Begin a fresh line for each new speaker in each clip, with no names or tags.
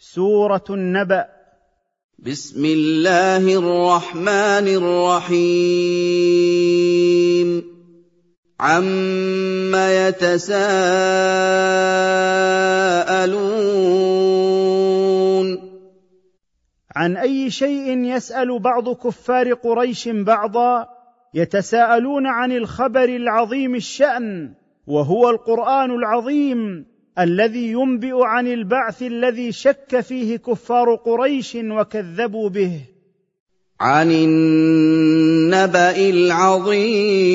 سورة النبأ.
بسم الله الرحمن الرحيم. عم يتساءلون.
عن أي شيء يسأل بعض كفار قريش بعضا يتساءلون عن الخبر العظيم الشأن وهو القرآن العظيم. الذي ينبئ عن البعث الذي شك فيه كفار قريش وكذبوا به.
عن النبأ العظيم.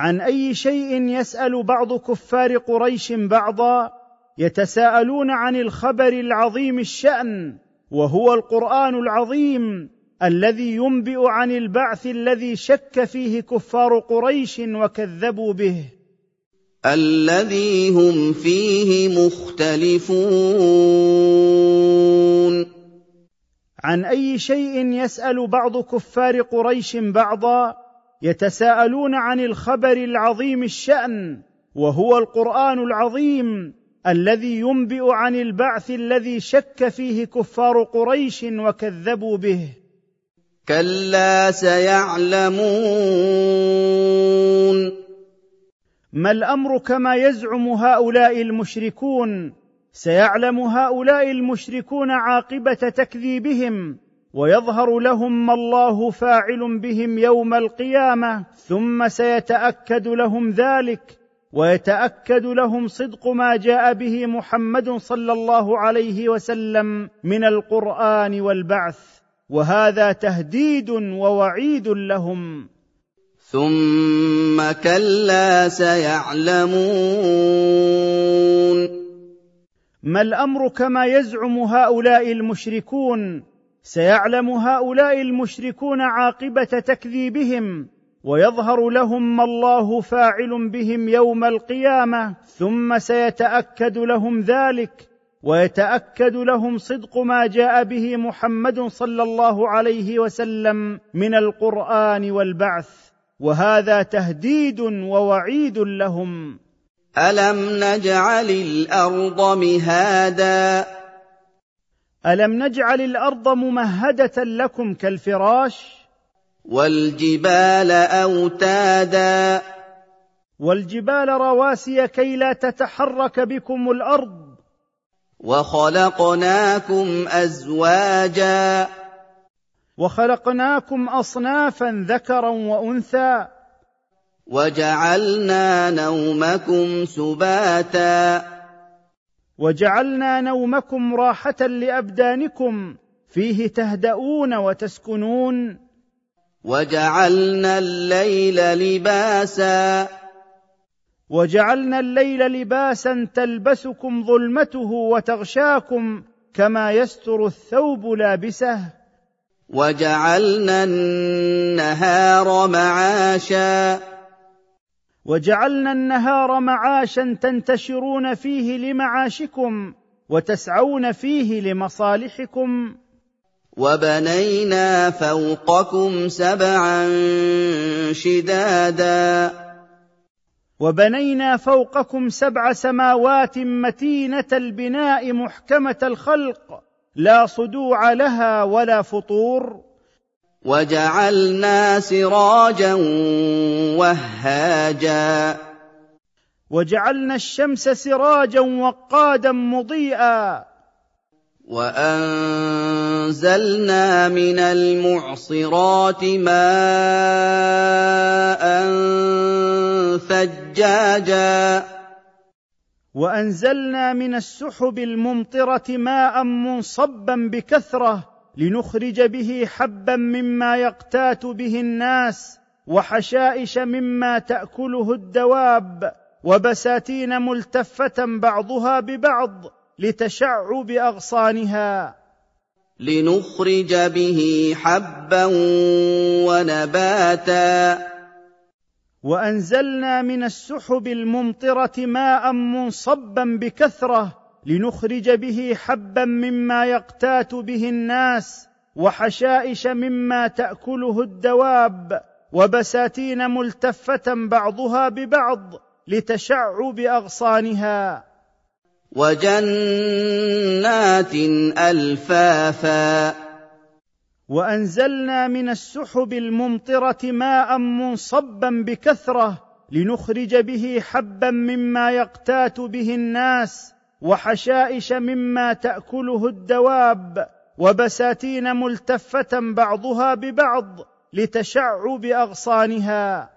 عن أي شيء يسأل بعض كفار قريش بعضا؟ يتساءلون عن الخبر العظيم الشأن وهو القرآن العظيم الذي ينبئ عن البعث الذي شك فيه كفار قريش وكذبوا به.
الذي هم فيه مختلفون.
عن أي شيء يسأل بعض كفار قريش بعضا يتساءلون عن الخبر العظيم الشأن وهو القرآن العظيم الذي ينبئ عن البعث الذي شك فيه كفار قريش وكذبوا به.
كلا سيعلمون.
ما الأمر كما يزعم هؤلاء المشركون؟ سيعلم هؤلاء المشركون عاقبة تكذيبهم ويظهر لهم ما الله فاعل بهم يوم القيامة ثم سيتأكد لهم ذلك ويتأكد لهم صدق ما جاء به محمد صلى الله عليه وسلم من القرآن والبعث وهذا تهديد ووعيد لهم.
ثم كلا سيعلمون.
ما الأمر كما يزعم هؤلاء المشركون؟ سيعلم هؤلاء المشركون عاقبة تكذيبهم ويظهر لهم ما الله فاعل بهم يوم القيامة ثم سيتأكد لهم ذلك ويتأكد لهم صدق ما جاء به محمد صلى الله عليه وسلم من القرآن والبعث. وهذا تهديد ووعيد لهم.
ألم نجعل الأرض مهادا؟
ألم نجعل الأرض ممهدة لكم كالفراش؟
والجبال أوتادا؟
والجبال رواسي كي لا تتحرك بكم الأرض.
وخلقناكم أزواجا؟
وخلقناكم أصنافا ذكرا وأنثى.
وجعلنا نومكم سباتا.
وجعلنا نومكم راحة لأبدانكم. فيه تهدؤون وتسكنون.
وجعلنا الليل لباسا.
وجعلنا الليل لباسا تلبسكم ظلمته وتغشاكم كما يستر الثوب لابسه.
وجعلنا النهار معاشا.
وجعلنا النهار معاشا تنتشرون فيه لمعاشكم وتسعون فيه لمصالحكم.
وبنينا فوقكم سبعا شدادا.
وبنينا فوقكم سبع سماوات متينة البناء محكمة الخلق. لا صدوع لها ولا فطور.
وجعلنا سراجا وهاجا.
وجعلنا الشمس سراجا وقادا مضيئا.
وأنزلنا من المعصرات ماء ثجاجا
وأنزلنا من السحب الممطرة ماء منصبا بكثرة لنخرج به حبا مما يقتات به الناس وحشائش مما تأكله الدواب وبساتين ملتفة بعضها ببعض لتشعب أغصانها.
لنخرج به حبا ونباتا
وأنزلنا من السحب الممطرة ماء منصبا بكثرة لنخرج به حبا مما يقتات به الناس وحشائش مما تأكله الدواب وبساتين ملتفة بعضها ببعض لتشعب أغصانها.
وجنات ألفافا
وأنزلنا من السحب الممطرة ماء منصبا بكثرة لنخرج به حبا مما يقتات به الناس وحشائش مما تأكله الدواب وبساتين ملتفة بعضها ببعض لتشعب أغصانها.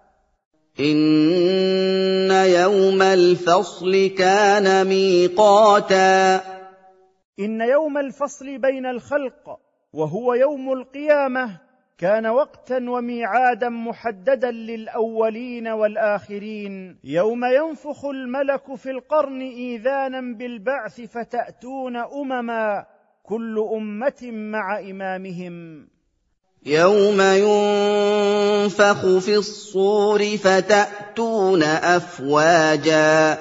إن يوم الفصل كان ميقاتا.
إن يوم الفصل بين الخلق وهو يوم القيامة كان وقتا وميعادا محددا للأولين والآخرين. يوم ينفخ الملك في القرن إيذانا بالبعث فتأتون أمما كل أمة مع إمامهم.
يوم ينفخ في الصور فتأتون أفواجا.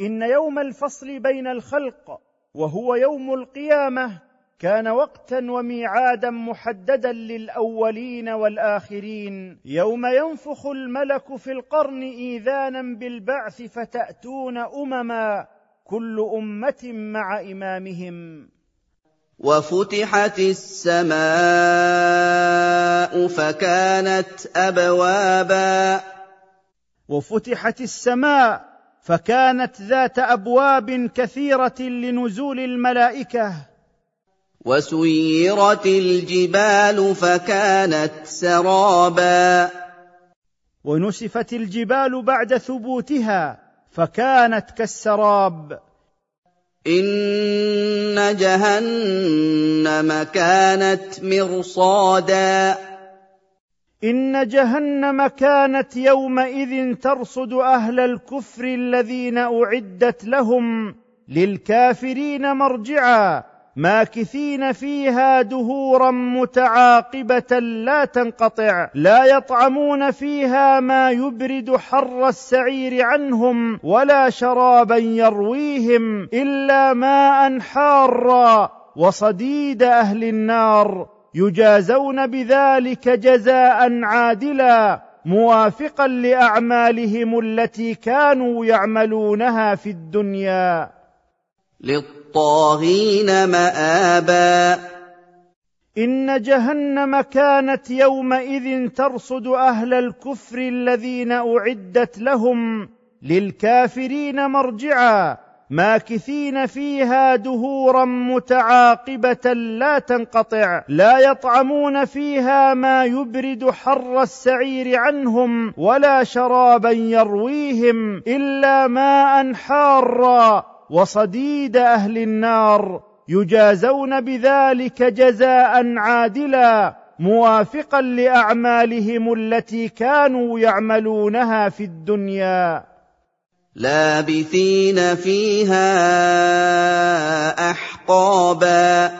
إن يوم الفصل بين الخلق وهو يوم القيامة كان وقتا وميعادا محددا للأولين والآخرين. يوم ينفخ الملك في القرن إيذانا بالبعث فتأتون أمما كل أمة مع إمامهم.
وفتحت السماء فكانت أبوابا.
وفتحت السماء فكانت ذات أبواب كثيرة لنزول الملائكة.
وسيرت الجبال فكانت سرابا.
ونسفت الجبال بعد ثبوتها فكانت كالسراب.
إن جهنم كانت مرصادا.
إن جهنم كانت يومئذ ترصد أهل الكفر الذين أعدت لهم للكافرين مرجعا. ماكثين فيها دهورا متعاقبة لا تنقطع لا يطعمون فيها ما يبرد حر السعير عنهم ولا شرابا يرويهم إلا ماء حارا وصديد أهل النار يجازون بذلك جزاء عادلا موافقا لأعمالهم التي كانوا يعملونها في الدنيا.
للطاغين مآبا.
إن جهنم كانت يومئذ ترصد أهل الكفر الذين أعدت لهم للكافرين مرجعا ماكثين فيها دهورا متعاقبة لا تنقطع لا يطعمون فيها ما يبرد حر السعير عنهم ولا شرابا يرويهم إلا ماء حارا. وصديد أهل النار يجازون بذلك جزاء عادلا موافقا لأعمالهم التي كانوا يعملونها في الدنيا.
لابثين فيها أحقابا.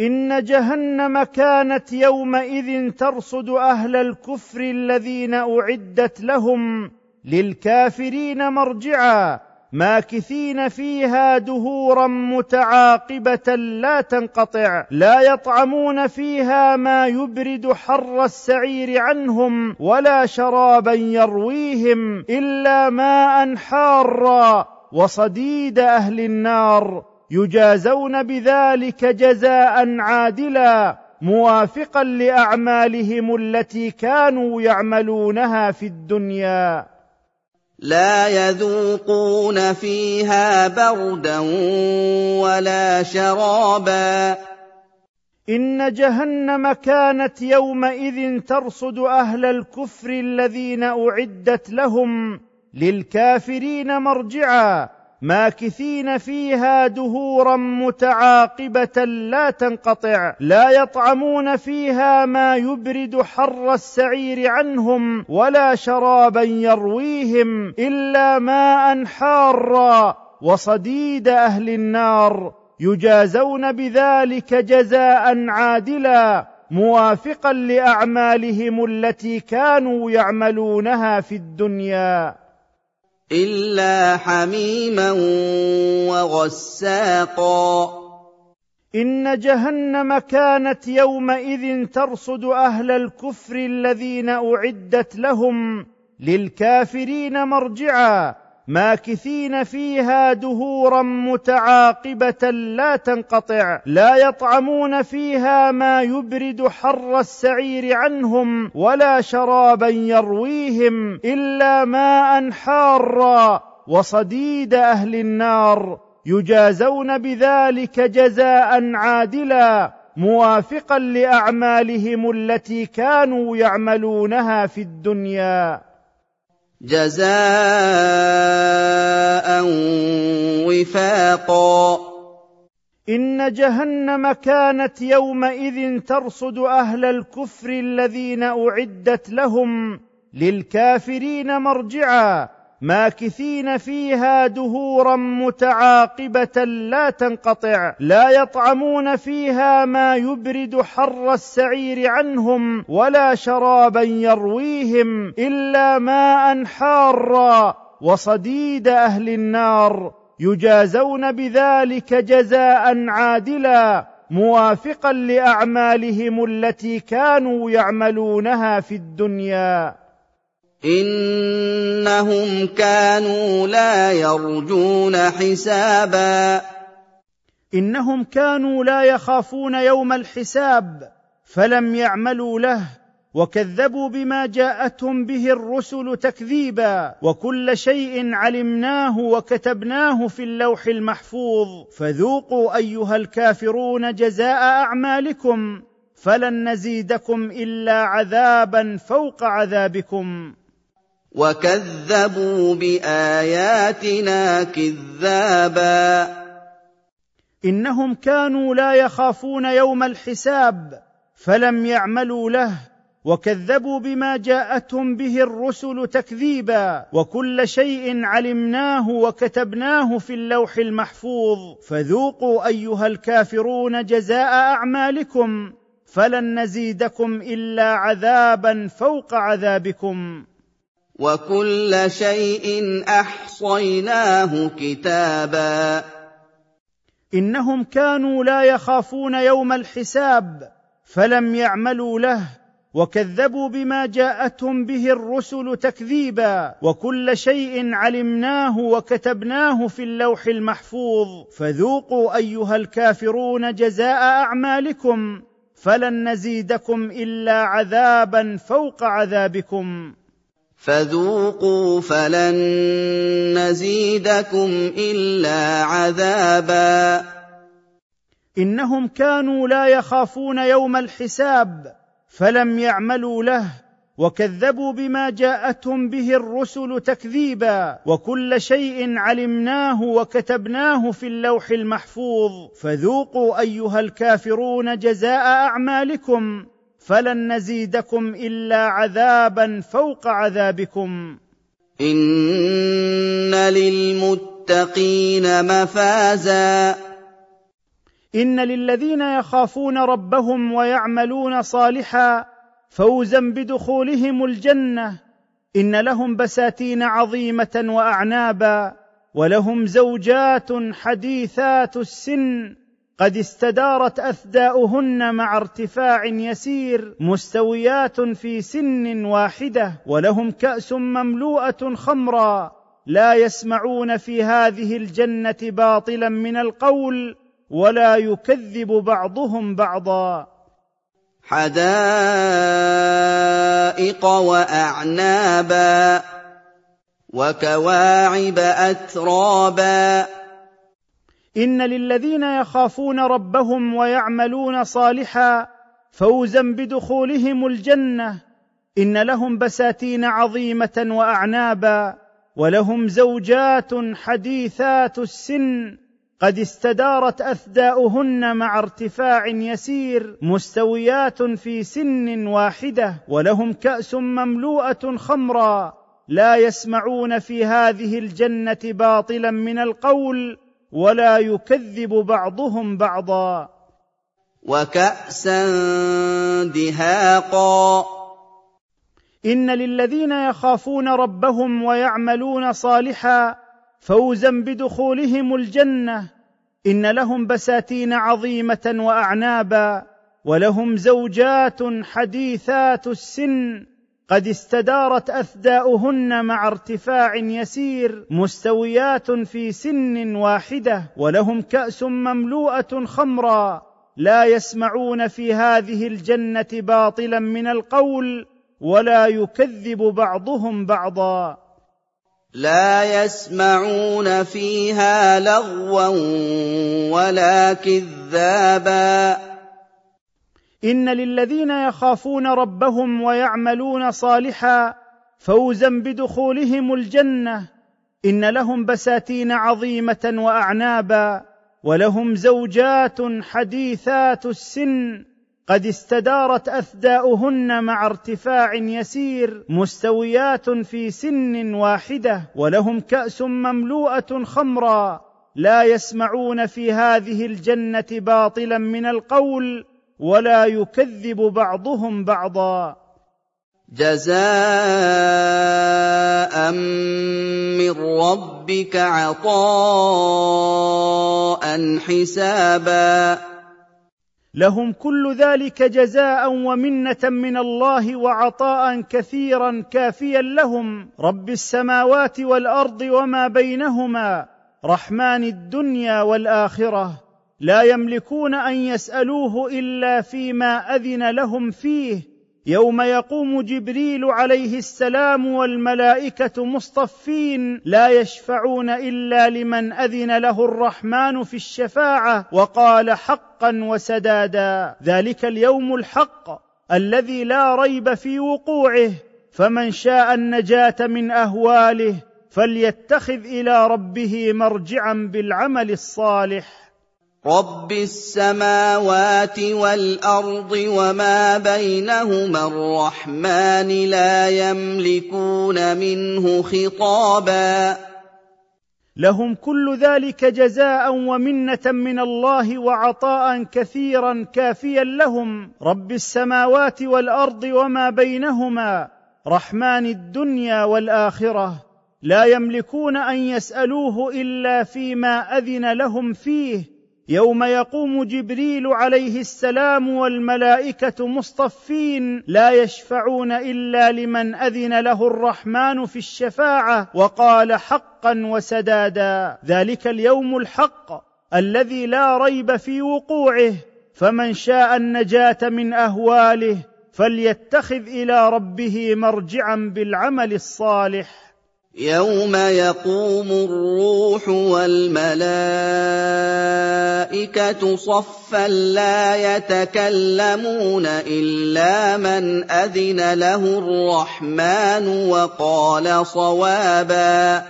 إن جهنم كانت يومئذ ترصد أهل الكفر الذين أعدت لهم للكافرين مرجعا. ماكثين فيها دهورا متعاقبة لا تنقطع لا يطعمون فيها ما يبرد حر السعير عنهم ولا شرابا يرويهم إلا ماء حارا. وصديد أهل النار يجازون بذلك جزاء عادلا موافقا لأعمالهم التي كانوا يعملونها في الدنيا.
لا يذوقون فيها بردا ولا شرابا.
إن جهنم كانت يومئذ ترصد أهل الكفر الذين أعدت لهم للكافرين مرجعا. ماكثين فيها دهورا متعاقبة لا تنقطع لا يطعمون فيها ما يبرد حر السعير عنهم ولا شرابا يرويهم إلا ماء حارا وصديد أهل النار يجازون بذلك جزاء عادلا موافقا لأعمالهم التي كانوا يعملونها في الدنيا.
إلا حميما وغساقا.
إن جهنم كانت يومئذ ترصد أهل الكفر الذين أعدت لهم للكافرين مرجعا. ماكثين فيها دهورا متعاقبة لا تنقطع لا يطعمون فيها ما يبرد حر السعير عنهم ولا شرابا يرويهم إلا ماء حارا. وصديد أهل النار يجازون بذلك جزاء عادلا موافقا لأعمالهم التي كانوا يعملونها في الدنيا.
جزاء وفاقا.
إن جهنم كانت يومئذ ترصد أهل الكفر الذين أعدت لهم للكافرين مرجعا. ماكثين فيها دهورا متعاقبة لا تنقطع لا يطعمون فيها ما يبرد حر السعير عنهم ولا شرابا يرويهم إلا ماء حارا. وصديد أهل النار يجازون بذلك جزاء عادلا موافقا لأعمالهم التي كانوا يعملونها في الدنيا.
إنهم كانوا لا يرجون حسابا.
إنهم كانوا لا يخافون يوم الحساب فلم يعملوا له وكذبوا بما جاءتهم به الرسل تكذيبا. وكل شيء علمناه وكتبناه في اللوح المحفوظ. فذوقوا أيها الكافرون جزاء أعمالكم فلن نزيدكم إلا عذابا فوق عذابكم.
وكذبوا باياتنا كذابا.
انهم كانوا لا يخافون يوم الحساب فلم يعملوا له وكذبوا بما جاءتهم به الرسل تكذيبا. وكل شيء علمناه وكتبناه في اللوح المحفوظ. فذوقوا ايها الكافرون جزاء اعمالكم فلن نزيدكم الا عذابا فوق عذابكم.
وكل شيء أحصيناه كتابا.
إنهم كانوا لا يخافون يوم الحساب فلم يعملوا له وكذبوا بما جاءتهم به الرسل تكذيبا. وكل شيء علمناه وكتبناه في اللوح المحفوظ. فذوقوا أيها الكافرون جزاء أعمالكم فلن نزيدكم إلا عذابا فوق عذابكم.
فذوقوا فلن نزيدكم إلا عذابا.
إنهم كانوا لا يخافون يوم الحساب فلم يعملوا له وكذبوا بما جاءتهم به الرسل تكذيبا. وكل شيء علمناه وكتبناه في اللوح المحفوظ. فذوقوا أيها الكافرون جزاء أعمالكم. فلن نزيدكم إلا عذابا فوق عذابكم.
إن للمتقين مفازا.
إن للذين يخافون ربهم ويعملون صالحا فوزا بدخولهم الجنة. إن لهم بساتين عظيمة واعنابا ولهم زوجات حديثات السن. قد استدارت أثداؤهن مع ارتفاع يسير مستويات في سن واحدة ولهم كأس مملوءة خمرا. لا يسمعون في هذه الجنة باطلا من القول ولا يكذب بعضهم بعضا.
حدائق وأعنابا وكواعب أترابا.
إن للذين يخافون ربهم ويعملون صالحا فوزا بدخولهم الجنة. إن لهم بساتين عظيمة وأعنابا ولهم زوجات حديثات السن. قد استدارت أثداؤهن مع ارتفاع يسير مستويات في سن واحدة. ولهم كأس مملوءة خمرا. لا يسمعون في هذه الجنة باطلا من القول. ولا يكذب بعضهم بعضا.
وكأسا دهاقا.
إن للذين يخافون ربهم ويعملون صالحا فوزا بدخولهم الجنة. إن لهم بساتين عظيمة وأعنابا ولهم زوجات حديثات السن. قد استدارت أثداؤهن مع ارتفاع يسير مستويات في سن واحدة ولهم كأس مملوءة خمرا. لا يسمعون في هذه الجنة باطلا من القول ولا يكذب بعضهم بعضا.
لا يسمعون فيها لغوا ولا كذابا.
إن للذين يخافون ربهم ويعملون صالحا فوزا بدخولهم الجنة. إن لهم بساتين عظيمة وأعنابا ولهم زوجات حديثات السن. قد استدارت أثداؤهن مع ارتفاع يسير مستويات في سن واحدة ولهم كأس مملوءة خمرا. لا يسمعون في هذه الجنة باطلا من القول ولا يكذب بعضهم بعضا.
جزاء من ربك عطاء حسابا.
لهم كل ذلك جزاء ومنة من الله وعطاء كثيرا كافيا لهم. رب السماوات والأرض وما بينهما. رحمن الدنيا والآخرة. لا يملكون أن يسألوه إلا فيما أذن لهم فيه. يوم يقوم جبريل عليه السلام والملائكة مصطفين لا يشفعون إلا لمن أذن له الرحمن في الشفاعة وقال حقا وسدادا. ذلك اليوم الحق الذي لا ريب في وقوعه. فمن شاء النجاة من أهواله فليتخذ إلى ربه مرجعا بالعمل الصالح.
رب السماوات والارض وما بينهما الرحمن لا يملكون منه خطابا
لهم كل ذلك جزاء ومنه من الله وعطاء كثيرا كافيا لهم. رب السماوات والارض وما بينهما رحمن الدنيا والاخره. لا يملكون ان يسالوه الا فيما اذن لهم فيه. يوم يقوم جبريل عليه السلام والملائكة مصطفين لا يشفعون إلا لمن أذن له الرحمن في الشفاعة وقال حقا وسدادا. ذلك اليوم الحق الذي لا ريب في وقوعه. فمن شاء النجاة من أهواله فليتخذ إلى ربه مرجعا بالعمل الصالح.
يوم يقوم الروح والملائكه صفا لا يتكلمون الا من اذن له الرحمن وقال صوابا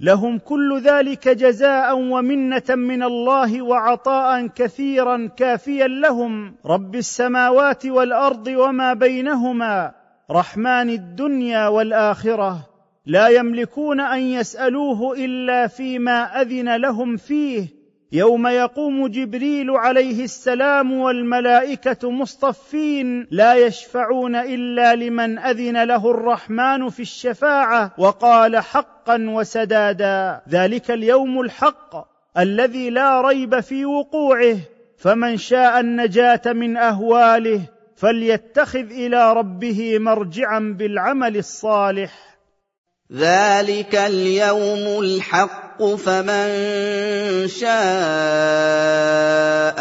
لهم كل ذلك جزاء ومنه من الله وعطاء كثيرا كافيا لهم. رب السماوات والارض وما بينهما. رحمن الدنيا والاخره. لا يملكون أن يسألوه إلا فيما أذن لهم فيه. يوم يقوم جبريل عليه السلام والملائكة مصطفين لا يشفعون إلا لمن أذن له الرحمن في الشفاعة وقال حقا وسدادا. ذلك اليوم الحق الذي لا ريب في وقوعه. فمن شاء النجاة من أهواله فليتخذ إلى ربه مرجعا بالعمل الصالح.
ذلك اليوم الحق فمن شاء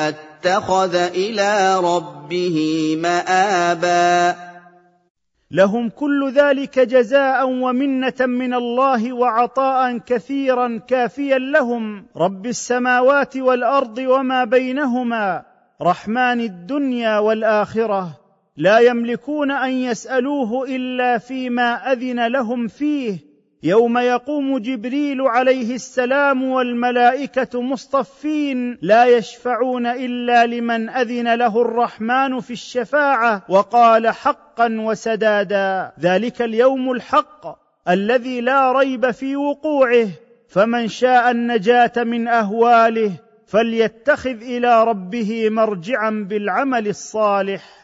اتخذ إلى ربه مابا.
لهم كل ذلك جزاء ومنه من الله وعطاء كثيرا كافيا لهم. رب السماوات والارض وما بينهما. رحمن الدنيا والاخره. لا يملكون أن يسألوه إلا فيما أذن لهم فيه. يوم يقوم جبريل عليه السلام والملائكة مصطفين لا يشفعون إلا لمن أذن له الرحمن في الشفاعة وقال حقا وسدادا. ذلك اليوم الحق الذي لا ريب في وقوعه. فمن شاء النجاة من أهواله فليتخذ إلى ربه مرجعا بالعمل الصالح.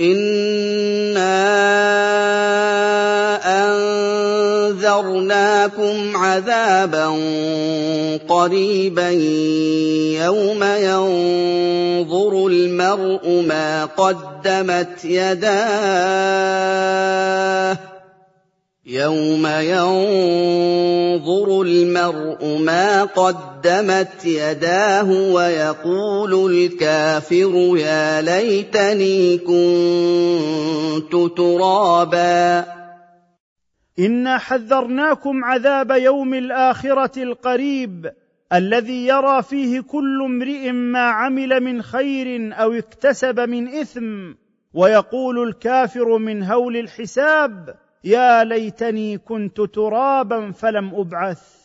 انا أنذرناكم عذابا قريبا يوم ينظر المرء ما قدمت يداه يوم ينظر المرء ما قدمت يداه ويقول الكافر يا ليتني كنت ترابا
انا حذرناكم عذاب يوم الاخره القريب الذي يرى فيه كل امرئ ما عمل من خير أو اكتسب من اثم ويقول الكافر من هول الحساب يا ليتني كنت ترابا فلم أبعث.